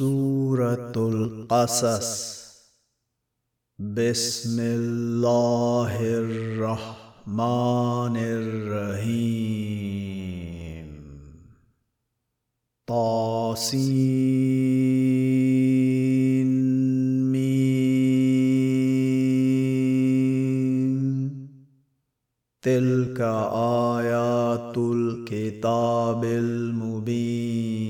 سورة القصص. بسم الله الرحمن الرحيم. طاسين مين تلك آيات الكتاب المبين.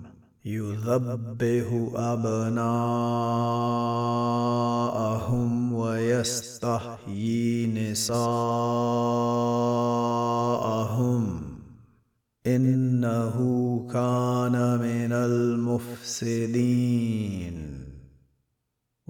يذبه أبناءهم ويستحيي نساءهم إنه كان من المفسدين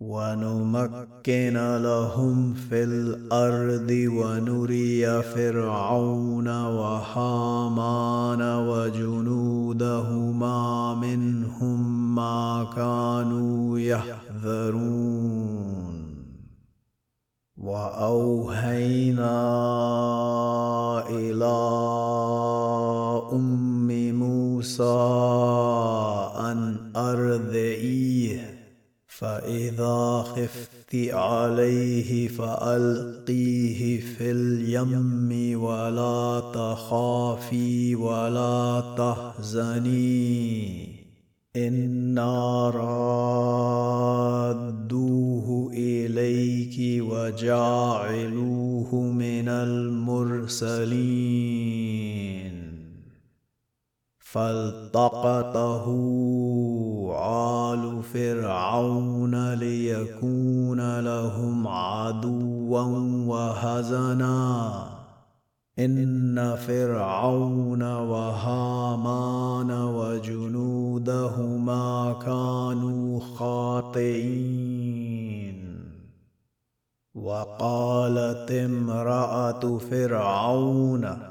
ونمكن لهم في الأرض ونري فرعون وحامان وجنودهما منهم ما كانوا يحذرون واوهينا إلى ام موسى ان ارضعيه فإذا خفت عليه فألقيه في اليم ولا تخافي ولا تحزني. إنا رادوه إليك وجاعلوه من المرسلين. فالتقطه آل فرعون ليكون لهم عدوا وهزنا. إن فرعون وهامان وجنودهما كانوا خاطئين. وقالت امرأة فرعون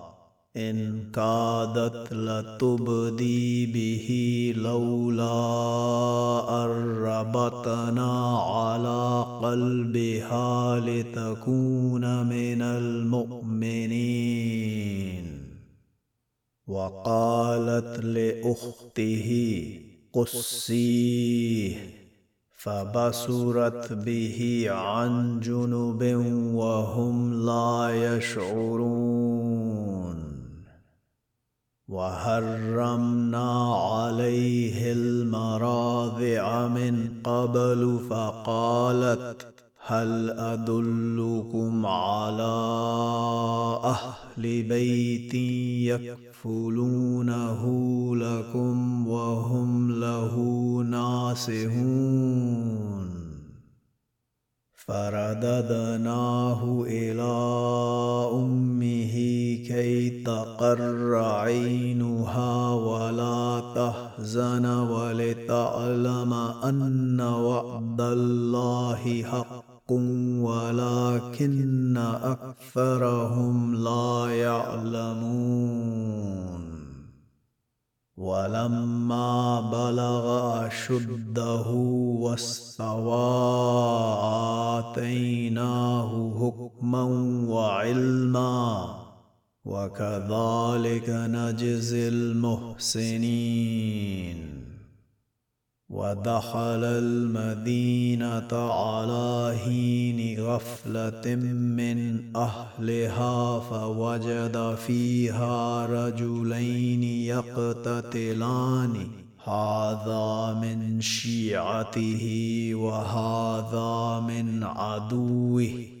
إن كادت لتبدي به لولا أربتنا على قلبها لتكون من المؤمنين. وقالت لأخته قصيه فبصرت به عن جنب وهم لا يشعرون. وحرمنا عليه المراضع من قبل فقالت هل أدلكم على أهل بيت يكفلونه لكم وهم له ناصحون؟ فرددناه إلى أمه كي تقر عينها ولا تحزن ولتعلم أن وعد الله حق ولكن أكثرهم لا يعلمون. ولما بلغ أشده واستوى آتيناه حكما وعلما. وكذلك نجزي المحسنين. ودخل المدينة على حين غفلة من أهلها فوجد فيها رجلين يقتتلان. هذا من شيعته وهذا من عدوه.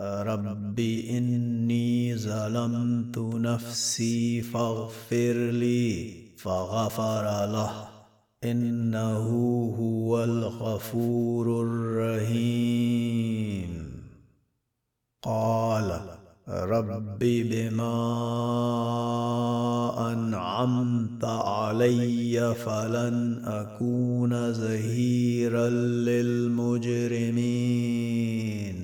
رب إني ظلمت نفسي فاغفر لي فغفر له. إنه هو الغفور الرحيم. قال رب بما أنعمت علي فلن أكون زهيرا للمجرمين.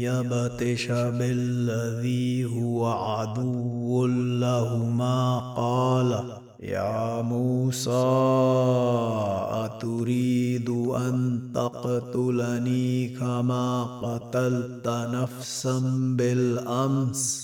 يبتش بالذي هو عدو لهما قال يا موسى أتريد أن تقتلني كما قتلت نفسا بالأمس؟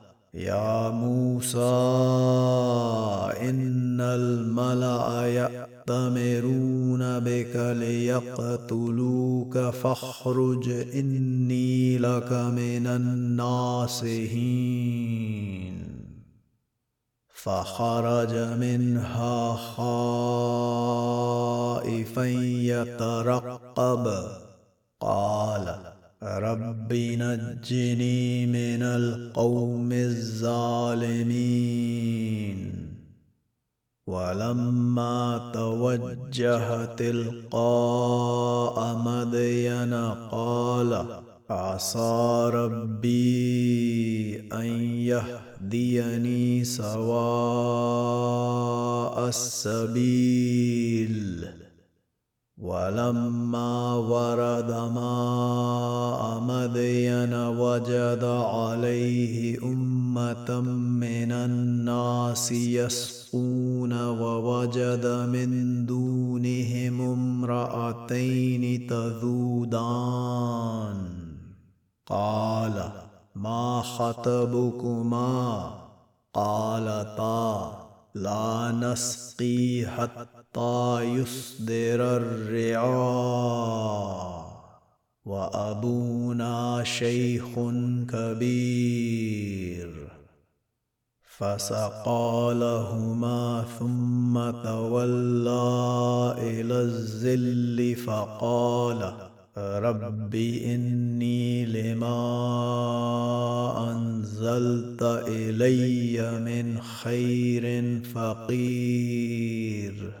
يا موسى إن الملأ يأتمرون بك ليقتلوك فاخرج إني لك من الناصحين. فخرج منها خائفا يترقب قال رب نجني من القوم الظالمين. ولما توجه تلقاء مدين قال عسى ربي أن يهديني سواء السبيل. ولما ورد ماء مدين وجد عليه أمة من الناس يسقون ووجد من دونهم امرأتين تذودان. قال ما خطبكما؟ قالتا لا نسقي حتى حتى يصدر الرعاء. وأبونا شيخ كبير. فسقى لهما ثم تولى إلى الزل فقال رب إني لما أنزلت إلي من خير فقير.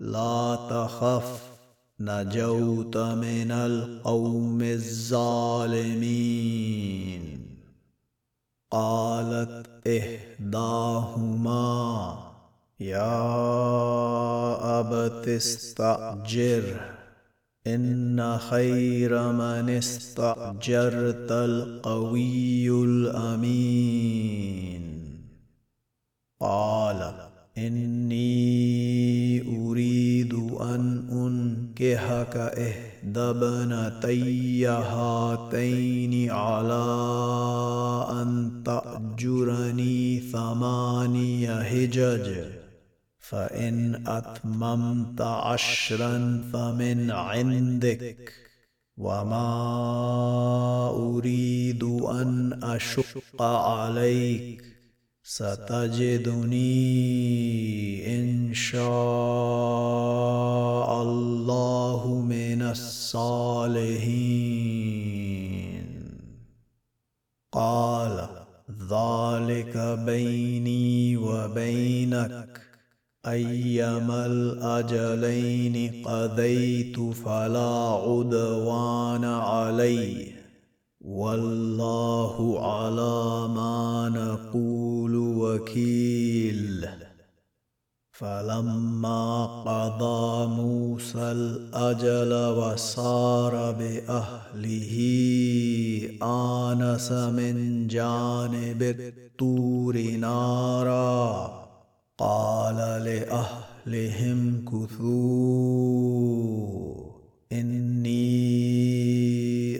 لا تخف نجوت من القوم الظالمين. قالت إحداهما يا أبت استاجره إن خير من استأجرت القوي الأمين. قال إني أريد أن أنكحك إحدى ابنتي هاتين على أن تأجرني ثماني هجج فإن أتممت عشرا فمن عندك. وما أريد أن أشق عليك. ستجدني إن شاء الله من الصالحين. قال ذلك بيني وبينك. أيما الأجلين قضيت فلا عدوان علي والله على ما نقول. وكيل فلما قضى موسى الأجل وصار بأهله آنس من جانب الطور نارا. قال لأهلهم كثوا إني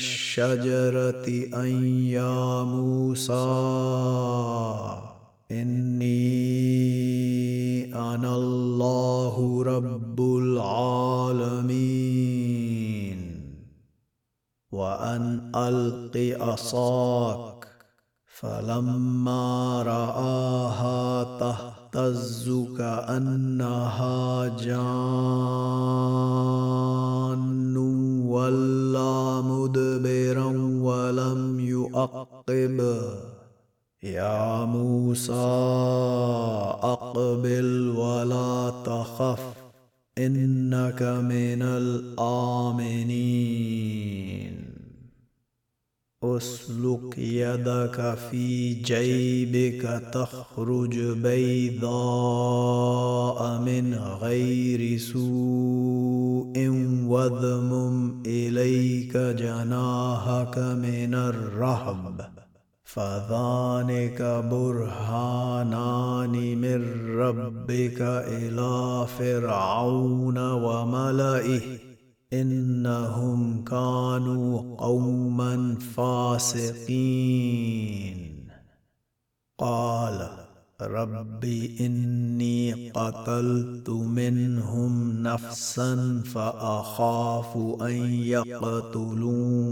الشجرة أن يا موسى إني أنا الله رب العالمين. وأن ألق عصاك فلما رآها تهتز كأنها جان. يؤقب يا موسى أقبل ولا تخف إنك من الآمنين. أسلك يدك في جيبك تخرج بيضاء من غير سوء واذمم إليك جناحك من الرهب فذلك برهانان من ربك إلى فرعون وملئه إنهم كانوا قوما فاسقين. قال رب إني قتلت منهم نفسا فأخاف أن يقتلون.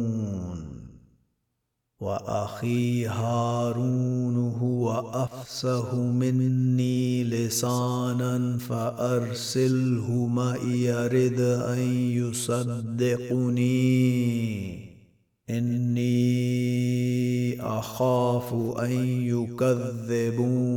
وأخي هارون هو أفسه مني لسانا فأرسله معي يرد أن يصدقني. إني أخاف أن يكذبون.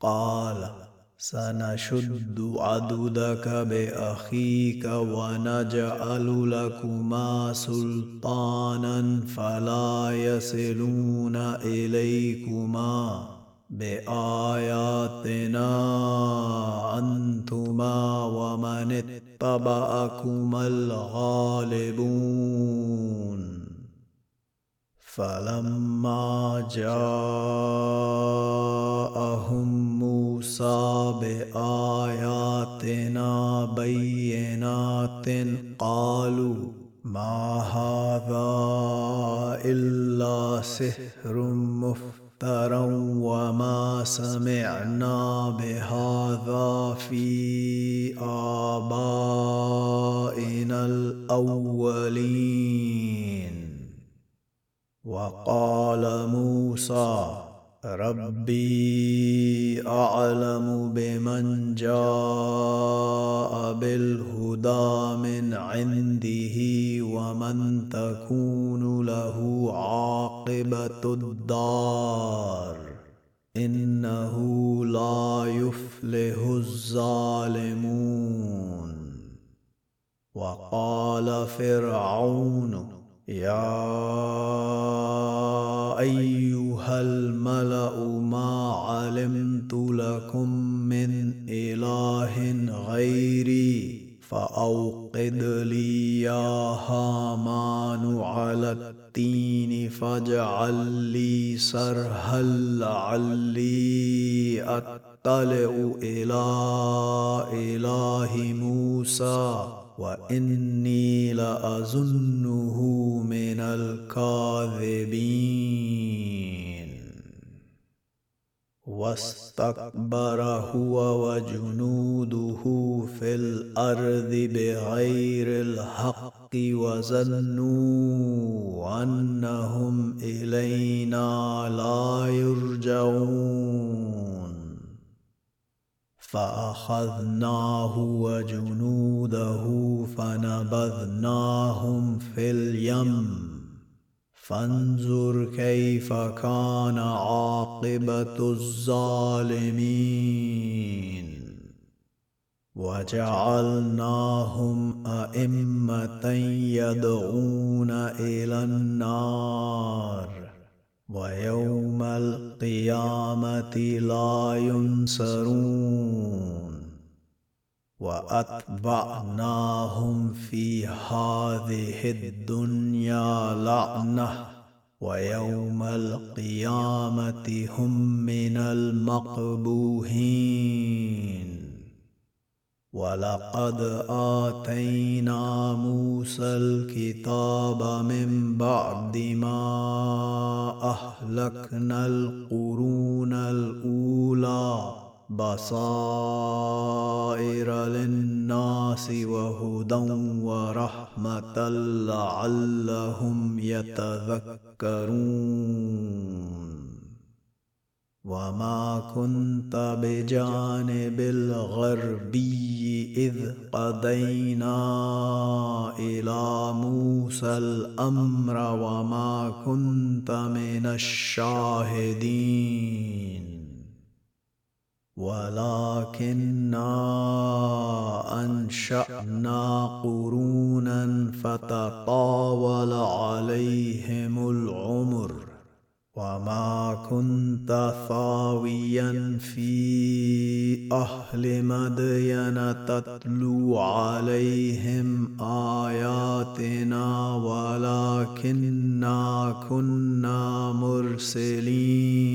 قال سنشد عددك بأخيك ونجعل لكما سلطانا فلا يصلون إليكما بآياتنا أنتما ومن اتبعكما الغالبون فلما جاءهم موسى باياتنا بينات قالوا ما هذا الا سحر مفتر مفترا وما سمعنا بهذا في آبائنا الأولين. وقال موسى ربي أعلم بمن جاء بالهدى من عنده ومن تكون له عاقبة الدار. إنه لا يفلح الظالمون. وقال فرعون يا أيها لكم من إله غيري فأوقد لي يا هامان على التين فاجعل لي سرها لعلي أطلع إلى إله موسى وإني لأظنه من الكاذبين. واستكبر هو وجنوده في الأرض بغير الحق وظنوا أنهم إلينا لا يرجعون. فأخذناه وجنوده فنبذناهم في اليم. فانظر كيف كان عاقبة الظالمين. وجعلناهم أئمة يدعون إلى النار ويوم القيامة لا ينصرون. وأتبعناهم في هذه الدنيا لعنة ويوم القيامة هم من المقبوهين ولقد آتينا موسى الكتاب من بعد ما أهلكنا القرون الأولى بصائر للناس وهدى ورحمة لعلهم يتذكرون. وما كنت بجانب الغربي إذ قضينا إلى موسى الأمر وما كنت من الشاهدين. ولكنا أنشأنا قرونا فتطاول عليهم العمر وما كنت ثاويا في أهل مدين تتلو عليهم آياتنا ولكنا كنا مرسلين.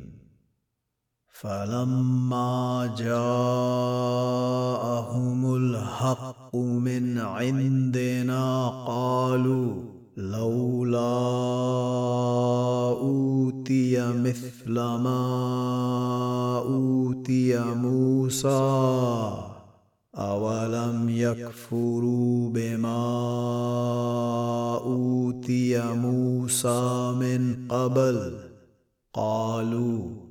فلما جاءهم الحق من عندنا قالوا لولا أوتي مثل ما أوتي موسى أولم يكفروا بما أوتي موسى من قبل قالوا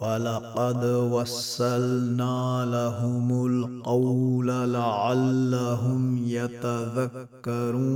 ولقد وسلنا لهم القول لعلهم يتذكرون.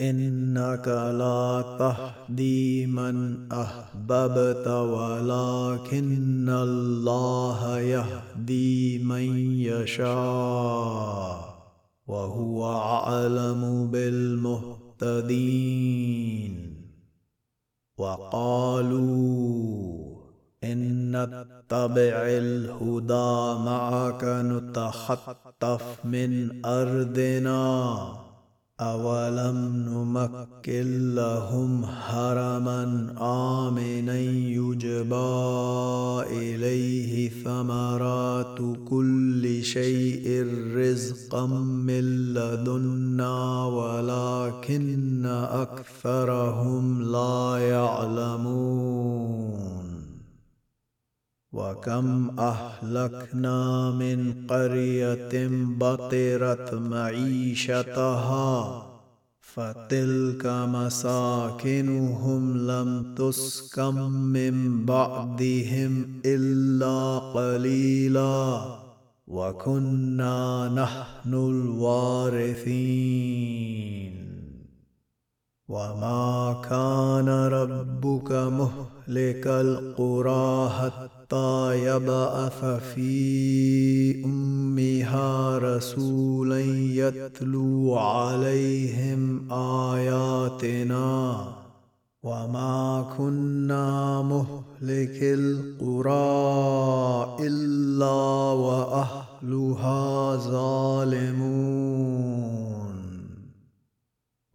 انك لا تهدي من احببت ولكن الله يهدي من يشاء وهو اعلم بالمهتدين وقالوا ان نتبع الهدى معك نتخطف من ارضنا أولم نمكن لهم حرما آمنا يجبى إليه ثمرات كل شيء رزقا من لدنا ولكن أكثرهم لا يعلمون وكم أهلكنا من قرية بطرت معيشتها فتلك مساكنهم لم تسكن من بعدهم إلا قليلا. وكنا نحن الوارثين. وما كان ربك مهلك القرى حتى حتى يبعث في أمها رسولا يتلو عليهم آياتنا؟ وما كنا مهلك القرى إلا وأهلها ظالمون.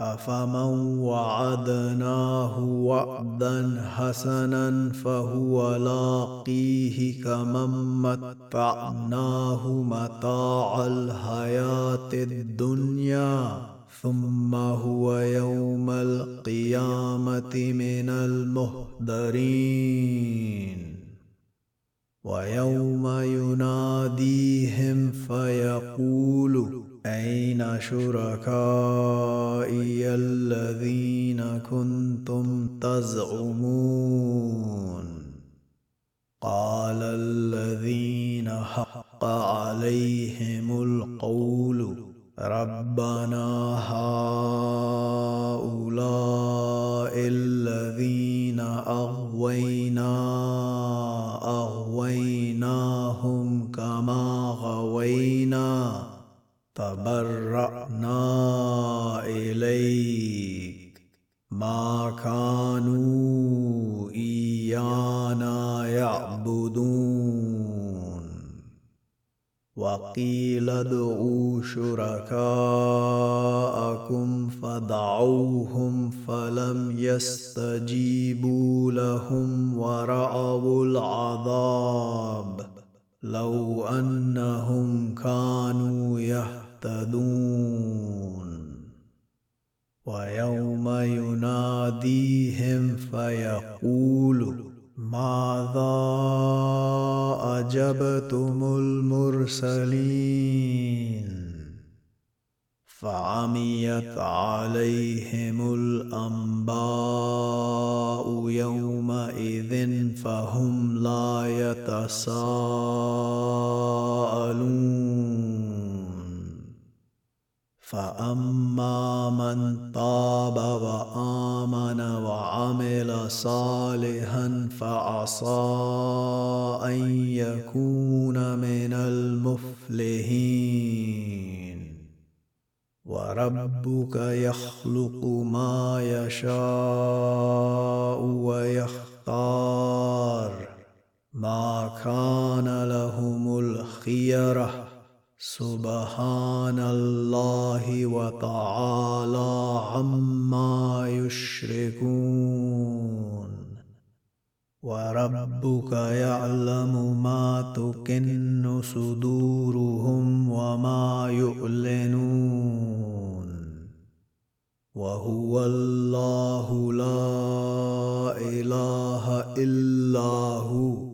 أفمن وعدناه وعدا حسنا فهو لاقيه كمن متعناه متاع الحياة الدنيا. ثم هو يوم القيامة من المهدرين. ويوم يناديهم فيقول أين شركائي الذين كنتم تزعمون؟ قال الذين حق عليهم القول ربنا هؤلاء الذين اغوينا تبرأنا إليك. ما كانوا إيانا يعبدون. وقيل ادعوا شركاءكم فدعوهم فلم يستجيبوا لهم ورأوا العذاب. لو فأما من طاب وآمن وعمل صالحا فعصى أن يكون من المفلحين. وربك يخلق ما يشاء ويختار. ما كان لهم الخيرة سبحان الله وتعالى عما يشركون وربك يعلم ما تكن صدورهم وما يعلنون وهو الله لا اله الا هو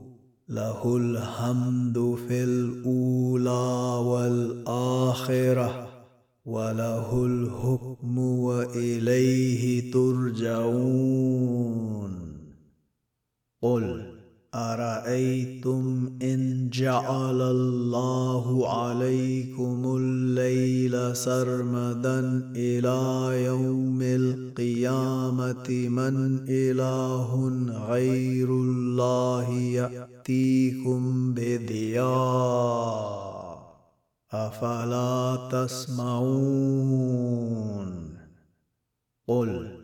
له الحمد في الأولى والآخرة وله الحكم وإليه ترجعون. قل أرأيتم إن جعل الله عليكم الليل سرمدا إلى يوم القيامة؟ من إله غير الله ياتيكم بضياء أفلا تسمعون؟ قل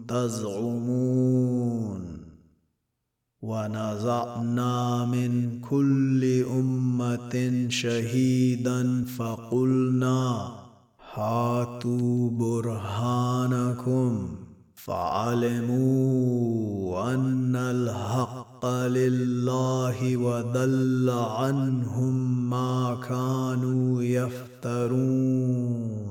تزعمون. ونزعنا من كل أمة شهيدا فقلنا هاتوا برهانكم فعلموا أن الحق لله وضل عنهم ما كانوا يفترون.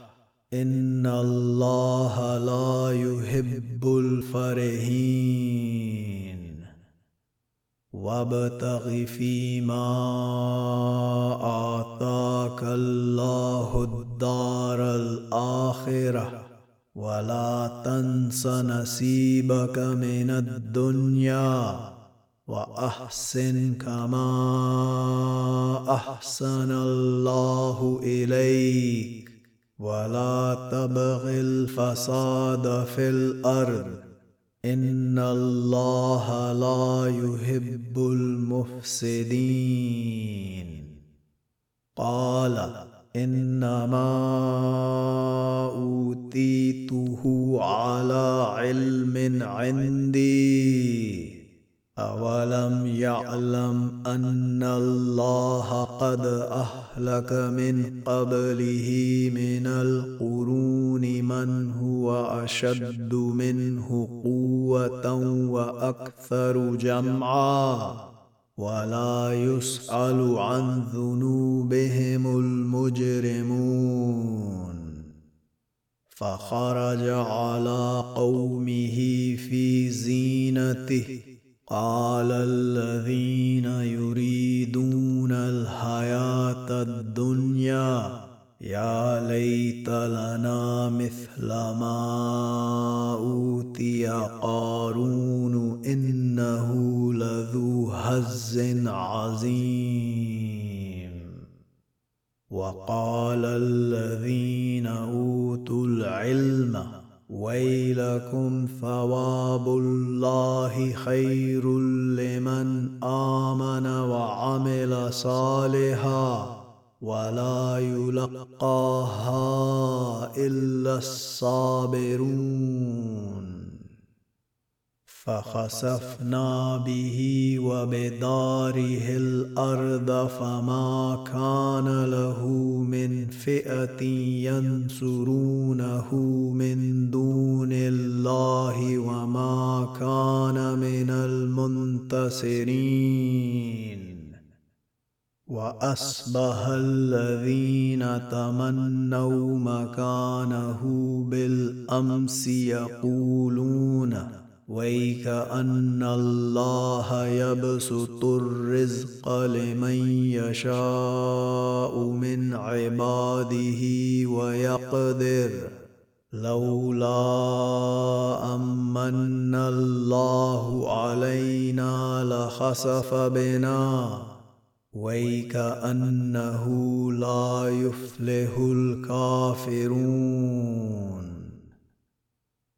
إن الله لا يحب الفرحين. وابتغ فيما آتاك الله الدار الآخرة. ولا تنس نصيبك من الدنيا. وأحسن كما أحسن الله إليك. ولا تبغ الفساد في الأرض. إن الله لا يحب المفسدين. قال إنما أوتيته على علم عندي. أولم يعلم أن الله قد أهلك من قبله من القرون من هو أشد منه قوة وأكثر جمعا ولا يسأل عن ذنوبهم المجرمون فخرج على قومه في زينته قال الذين يريدون الحياة الدنيا يا ليت لنا مثل ما أوتي قارون إنه لذو هز عظيم. وقال الذين أوتوا العلم ويلكم ثواب الله خير لمن آمن وعمل صالحا ولا يلقاها إلا الصابرون. فخسفنا به وبداره الأرض فما كان له من فئة ينصرونه من دون الله وما كان من المنتصرين. وأصبح الذين تمنوا مكانه بالأمس يقولون ويكأن الله يبسط الرزق لمن يشاء من عباده ويقدر لولا أمن الله علينا لخسف بنا ويكأنه لا يفلح الكافرون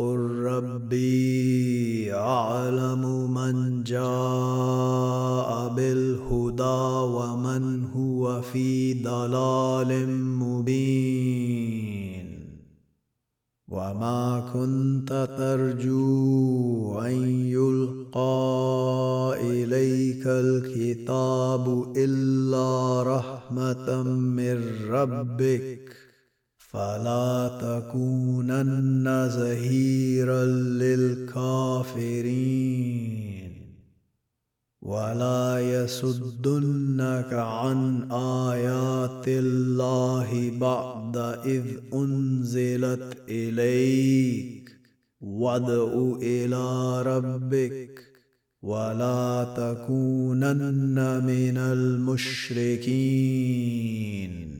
قل ربي اعلم من جاء بالهدى ومن هو في ضلال مبين وما كنت ترجو ان يلقى اليك الكتاب الا رحمه من ربك فلا تكونن زهيرا للكافرين. ولا يصدنك عن آيات الله بعد إذ أنزلت إليك. وادع إلى ربك ولا تكونن من المشركين.